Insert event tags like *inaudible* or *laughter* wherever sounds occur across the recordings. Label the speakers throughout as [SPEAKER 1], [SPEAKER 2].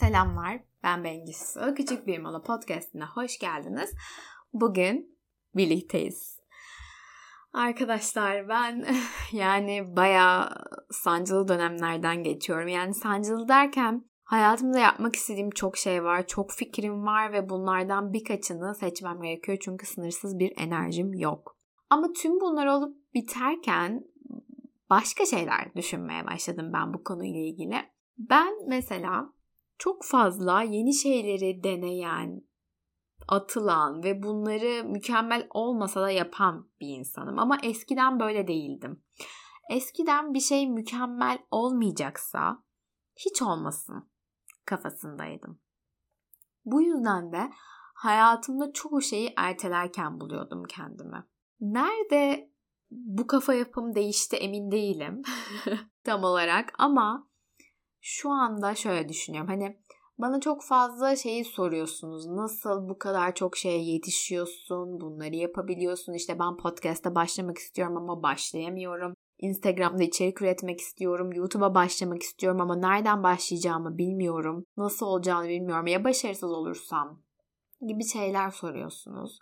[SPEAKER 1] Selamlar, ben Bengisu. Küçük Bir Mola Podcast'ine hoş geldiniz. Bugün birlikteyiz. Arkadaşlar ben *laughs* yani bayağı sancılı dönemlerden geçiyorum. Yani sancılı derken hayatımda yapmak istediğim çok şey var, çok fikrim var ve bunlardan birkaçını seçmem gerekiyor çünkü sınırsız bir enerjim yok. Ama tüm bunlar olup biterken başka şeyler düşünmeye başladım ben bu konuyla ilgili. Ben mesela çok fazla yeni şeyleri deneyen, atılan ve bunları mükemmel olmasa da yapan bir insanım. Ama eskiden böyle değildim. Eskiden bir şey mükemmel olmayacaksa hiç olmasın kafasındaydım. Bu yüzden de hayatımda çoğu şeyi ertelerken buluyordum kendimi. Nerede bu kafa yapım değişti emin değilim *laughs* tam olarak ama şu anda şöyle düşünüyorum. Hani bana çok fazla şeyi soruyorsunuz. Nasıl bu kadar çok şeye yetişiyorsun? Bunları yapabiliyorsun. İşte ben podcast'a başlamak istiyorum ama başlayamıyorum. Instagram'da içerik üretmek istiyorum. YouTube'a başlamak istiyorum ama nereden başlayacağımı bilmiyorum. Nasıl olacağını bilmiyorum. Ya başarısız olursam gibi şeyler soruyorsunuz.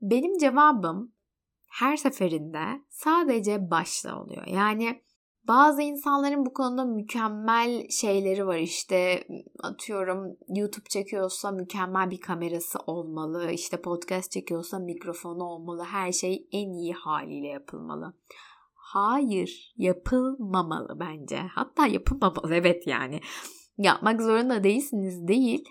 [SPEAKER 1] Benim cevabım her seferinde sadece başla oluyor. Yani bazı insanların bu konuda mükemmel şeyleri var. İşte atıyorum YouTube çekiyorsa mükemmel bir kamerası olmalı. İşte podcast çekiyorsa mikrofonu olmalı. Her şey en iyi haliyle yapılmalı. Hayır yapılmamalı bence. Hatta yapılmamalı evet yani. Yapmak zorunda değilsiniz değil.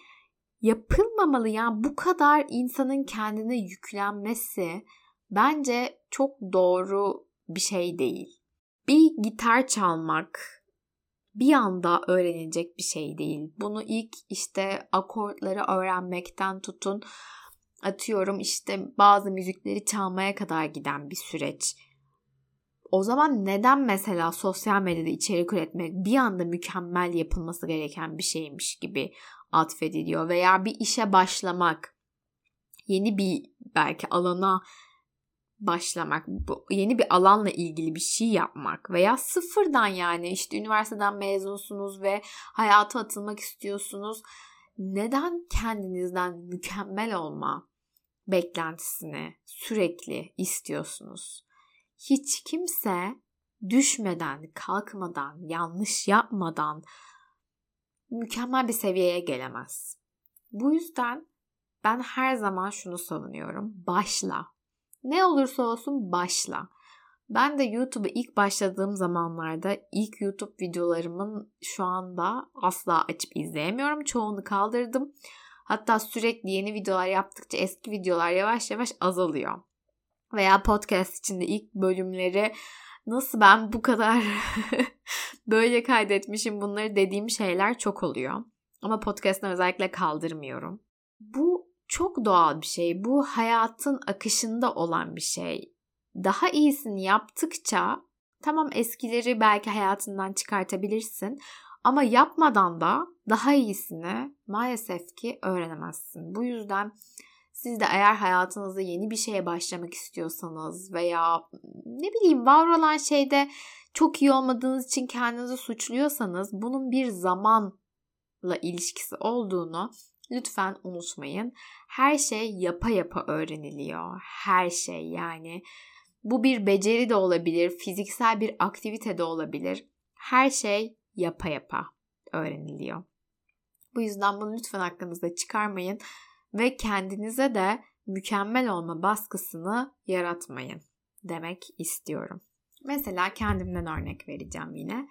[SPEAKER 1] Yapılmamalı yani bu kadar insanın kendine yüklenmesi bence çok doğru bir şey değil bir gitar çalmak bir anda öğrenilecek bir şey değil. Bunu ilk işte akortları öğrenmekten tutun atıyorum işte bazı müzikleri çalmaya kadar giden bir süreç. O zaman neden mesela sosyal medyada içerik üretmek bir anda mükemmel yapılması gereken bir şeymiş gibi atfediliyor veya bir işe başlamak yeni bir belki alana başlamak, yeni bir alanla ilgili bir şey yapmak veya sıfırdan yani işte üniversiteden mezunsunuz ve hayata atılmak istiyorsunuz. Neden kendinizden mükemmel olma beklentisini sürekli istiyorsunuz? Hiç kimse düşmeden, kalkmadan, yanlış yapmadan mükemmel bir seviyeye gelemez. Bu yüzden ben her zaman şunu savunuyorum. Başla. Ne olursa olsun başla. Ben de YouTube'a ilk başladığım zamanlarda ilk YouTube videolarımın şu anda asla açıp izleyemiyorum. Çoğunu kaldırdım. Hatta sürekli yeni videolar yaptıkça eski videolar yavaş yavaş azalıyor. Veya podcast içinde ilk bölümleri nasıl ben bu kadar *laughs* böyle kaydetmişim bunları dediğim şeyler çok oluyor. Ama podcast'ını özellikle kaldırmıyorum. Bu çok doğal bir şey. Bu hayatın akışında olan bir şey. Daha iyisini yaptıkça tamam eskileri belki hayatından çıkartabilirsin ama yapmadan da daha iyisini maalesef ki öğrenemezsin. Bu yüzden siz de eğer hayatınızda yeni bir şeye başlamak istiyorsanız veya ne bileyim var olan şeyde çok iyi olmadığınız için kendinizi suçluyorsanız bunun bir zamanla ilişkisi olduğunu lütfen unutmayın. Her şey yapa yapa öğreniliyor. Her şey yani. Bu bir beceri de olabilir, fiziksel bir aktivite de olabilir. Her şey yapa yapa öğreniliyor. Bu yüzden bunu lütfen aklınızda çıkarmayın ve kendinize de mükemmel olma baskısını yaratmayın demek istiyorum. Mesela kendimden örnek vereceğim yine.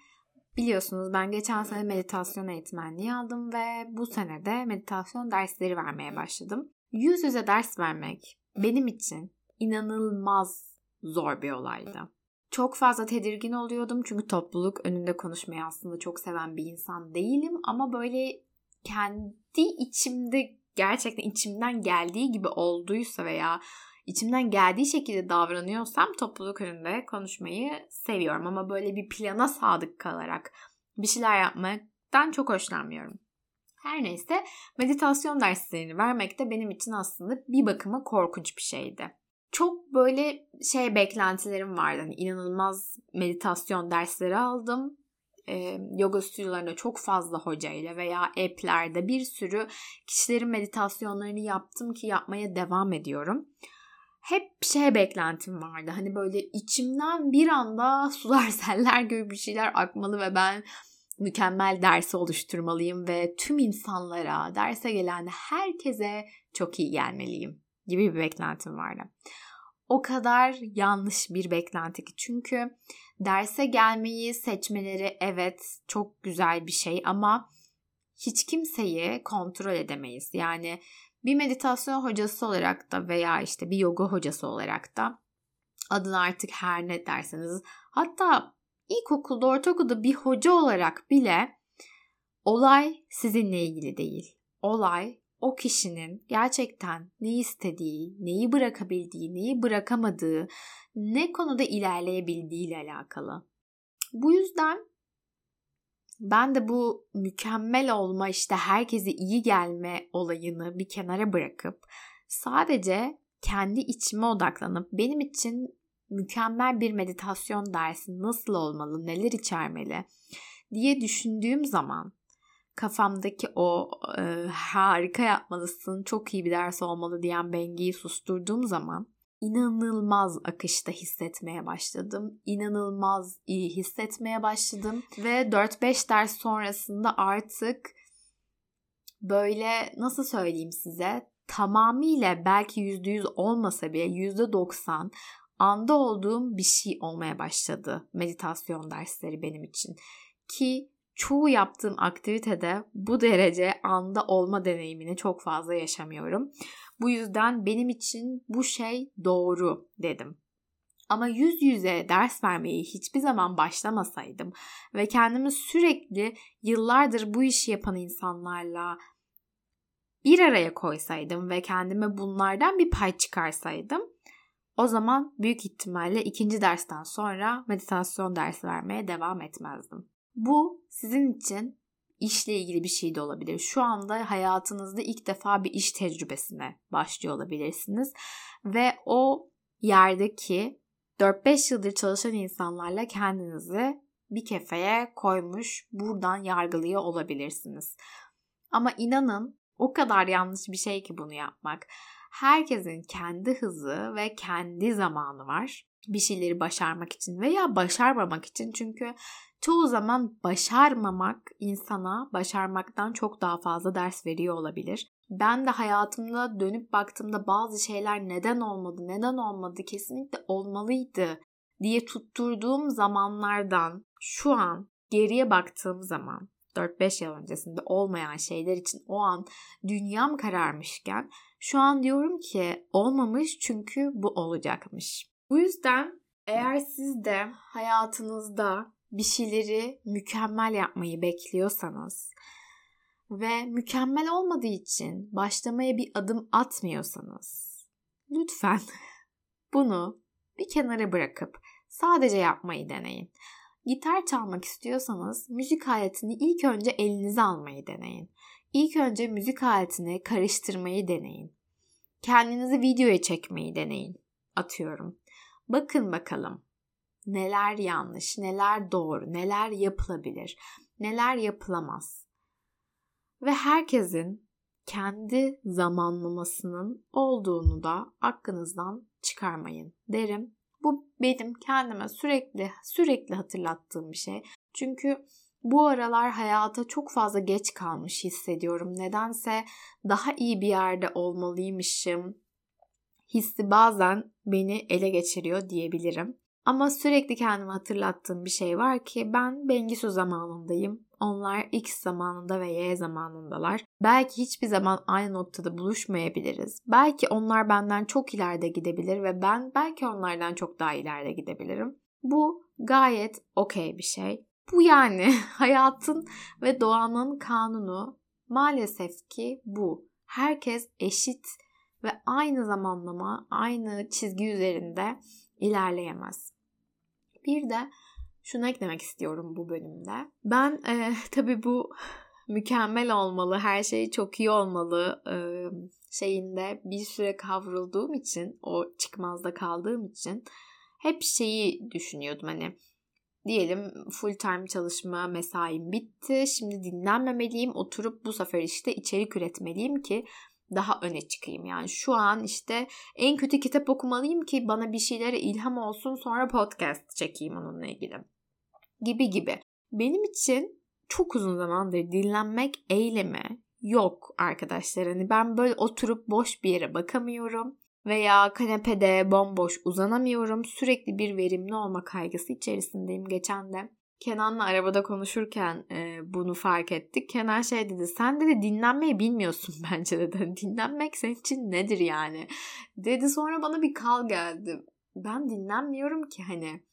[SPEAKER 1] Biliyorsunuz ben geçen sene meditasyon eğitmenliği aldım ve bu sene de meditasyon dersleri vermeye başladım. Yüz yüze ders vermek benim için inanılmaz zor bir olaydı. Çok fazla tedirgin oluyordum çünkü topluluk önünde konuşmayı aslında çok seven bir insan değilim ama böyle kendi içimde gerçekten içimden geldiği gibi olduysa veya içimden geldiği şekilde davranıyorsam topluluk önünde konuşmayı seviyorum. Ama böyle bir plana sadık kalarak bir şeyler yapmaktan çok hoşlanmıyorum. Her neyse meditasyon derslerini vermek de benim için aslında bir bakıma korkunç bir şeydi. Çok böyle şey beklentilerim vardı. Hani inanılmaz meditasyon dersleri aldım. e, yoga stüdyolarında çok fazla hocayla veya app'lerde bir sürü kişilerin meditasyonlarını yaptım ki yapmaya devam ediyorum. Hep şey beklentim vardı. Hani böyle içimden bir anda *laughs* sular seller gibi bir şeyler akmalı ve ben mükemmel dersi oluşturmalıyım ve tüm insanlara, derse gelen herkese çok iyi gelmeliyim gibi bir beklentim vardı. O kadar yanlış bir beklenti ki çünkü derse gelmeyi seçmeleri evet çok güzel bir şey ama hiç kimseyi kontrol edemeyiz. Yani bir meditasyon hocası olarak da veya işte bir yoga hocası olarak da adını artık her ne derseniz hatta ilkokulda ortaokulda bir hoca olarak bile olay sizinle ilgili değil. Olay o kişinin gerçekten ne istediği, neyi bırakabildiği, neyi bırakamadığı, ne konuda ilerleyebildiği ile alakalı. Bu yüzden ben de bu mükemmel olma işte herkese iyi gelme olayını bir kenara bırakıp sadece kendi içime odaklanıp benim için mükemmel bir meditasyon dersi nasıl olmalı, neler içermeli diye düşündüğüm zaman kafamdaki o e, harika yapmalısın, çok iyi bir ders olmalı diyen bengiyi susturduğum zaman inanılmaz akışta hissetmeye başladım. İnanılmaz iyi hissetmeye başladım ve 4-5 ders sonrasında artık böyle nasıl söyleyeyim size tamamıyla belki %100 olmasa bile %90 anda olduğum bir şey olmaya başladı meditasyon dersleri benim için. Ki çoğu yaptığım aktivitede bu derece anda olma deneyimini çok fazla yaşamıyorum. Bu yüzden benim için bu şey doğru dedim. Ama yüz yüze ders vermeyi hiçbir zaman başlamasaydım ve kendimi sürekli yıllardır bu işi yapan insanlarla bir araya koysaydım ve kendime bunlardan bir pay çıkarsaydım o zaman büyük ihtimalle ikinci dersten sonra meditasyon dersi vermeye devam etmezdim. Bu sizin için işle ilgili bir şey de olabilir. Şu anda hayatınızda ilk defa bir iş tecrübesine başlıyor olabilirsiniz ve o yerdeki 4-5 yıldır çalışan insanlarla kendinizi bir kefeye koymuş, buradan yargılıyor olabilirsiniz. Ama inanın o kadar yanlış bir şey ki bunu yapmak. Herkesin kendi hızı ve kendi zamanı var bir şeyleri başarmak için veya başarmamak için çünkü çoğu zaman başarmamak insana başarmaktan çok daha fazla ders veriyor olabilir. Ben de hayatımda dönüp baktığımda bazı şeyler neden olmadı, neden olmadı, kesinlikle olmalıydı diye tutturduğum zamanlardan şu an geriye baktığım zaman 4-5 yıl öncesinde olmayan şeyler için o an dünyam kararmışken şu an diyorum ki olmamış çünkü bu olacakmış. Bu yüzden eğer siz de hayatınızda bir şeyleri mükemmel yapmayı bekliyorsanız ve mükemmel olmadığı için başlamaya bir adım atmıyorsanız lütfen *laughs* bunu bir kenara bırakıp sadece yapmayı deneyin. Gitar çalmak istiyorsanız müzik aletini ilk önce elinize almayı deneyin. İlk önce müzik aletini karıştırmayı deneyin. Kendinizi videoya çekmeyi deneyin. Atıyorum. Bakın bakalım neler yanlış, neler doğru, neler yapılabilir, neler yapılamaz. Ve herkesin kendi zamanlamasının olduğunu da aklınızdan çıkarmayın derim. Bu benim kendime sürekli sürekli hatırlattığım bir şey. Çünkü bu aralar hayata çok fazla geç kalmış hissediyorum. Nedense daha iyi bir yerde olmalıymışım. Hissi bazen beni ele geçiriyor diyebilirim. Ama sürekli kendime hatırlattığım bir şey var ki ben Bengisu zamanındayım. Onlar X zamanında ve Y zamanındalar. Belki hiçbir zaman aynı noktada buluşmayabiliriz. Belki onlar benden çok ileride gidebilir ve ben belki onlardan çok daha ileride gidebilirim. Bu gayet okey bir şey. Bu yani *laughs* hayatın ve doğanın kanunu maalesef ki bu. Herkes eşit ve aynı zamanlama, aynı çizgi üzerinde ilerleyemez. Bir de şunu eklemek istiyorum bu bölümde. Ben e, *laughs* tabii bu mükemmel olmalı, her şey çok iyi olmalı e, şeyinde bir süre kavrulduğum için, o çıkmazda kaldığım için hep şeyi düşünüyordum hani diyelim full time çalışma mesaim bitti. Şimdi dinlenmemeliyim. Oturup bu sefer işte içerik üretmeliyim ki daha öne çıkayım. Yani şu an işte en kötü kitap okumalıyım ki bana bir şeylere ilham olsun sonra podcast çekeyim onunla ilgili. Gibi gibi. Benim için çok uzun zamandır dinlenmek eylemi yok arkadaşlar. Hani ben böyle oturup boş bir yere bakamıyorum veya kanepede bomboş uzanamıyorum. Sürekli bir verimli olma kaygısı içerisindeyim. Geçen de Kenan'la arabada konuşurken e, bunu fark ettik. Kenan şey dedi sen dedi dinlenmeyi bilmiyorsun *laughs* bence dedi. Dinlenmek senin için nedir yani? Dedi sonra bana bir kal geldi. Ben dinlenmiyorum ki hani.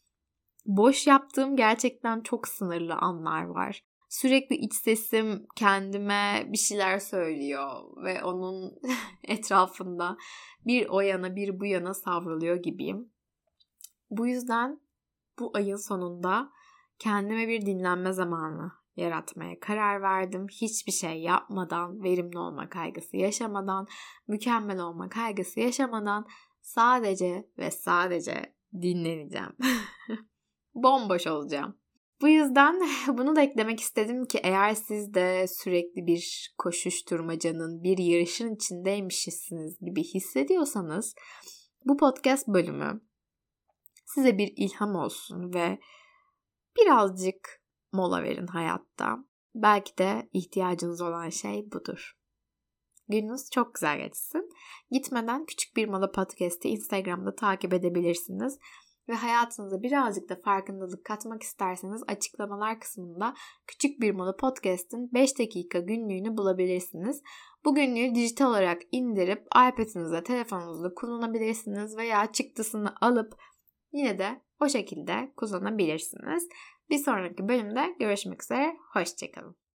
[SPEAKER 1] Boş yaptığım gerçekten çok sınırlı anlar var. Sürekli iç sesim kendime bir şeyler söylüyor ve onun *laughs* etrafında bir o yana bir bu yana savruluyor gibiyim. Bu yüzden bu ayın sonunda kendime bir dinlenme zamanı yaratmaya karar verdim. Hiçbir şey yapmadan, verimli olma kaygısı yaşamadan, mükemmel olma kaygısı yaşamadan sadece ve sadece dinleneceğim. *laughs* Bomboş olacağım. Bu yüzden *laughs* bunu da eklemek istedim ki eğer siz de sürekli bir koşuşturmacanın, bir yarışın içindeymişsiniz gibi hissediyorsanız bu podcast bölümü size bir ilham olsun ve birazcık mola verin hayatta. Belki de ihtiyacınız olan şey budur. Gününüz çok güzel geçsin. Gitmeden Küçük Bir Mola Podcast'i Instagram'da takip edebilirsiniz. Ve hayatınıza birazcık da farkındalık katmak isterseniz açıklamalar kısmında Küçük Bir Mola Podcast'in 5 dakika günlüğünü bulabilirsiniz. Bu günlüğü dijital olarak indirip iPad'inizde, telefonunuzda kullanabilirsiniz veya çıktısını alıp yine de o şekilde kullanabilirsiniz. Bir sonraki bölümde görüşmek üzere. Hoşçakalın.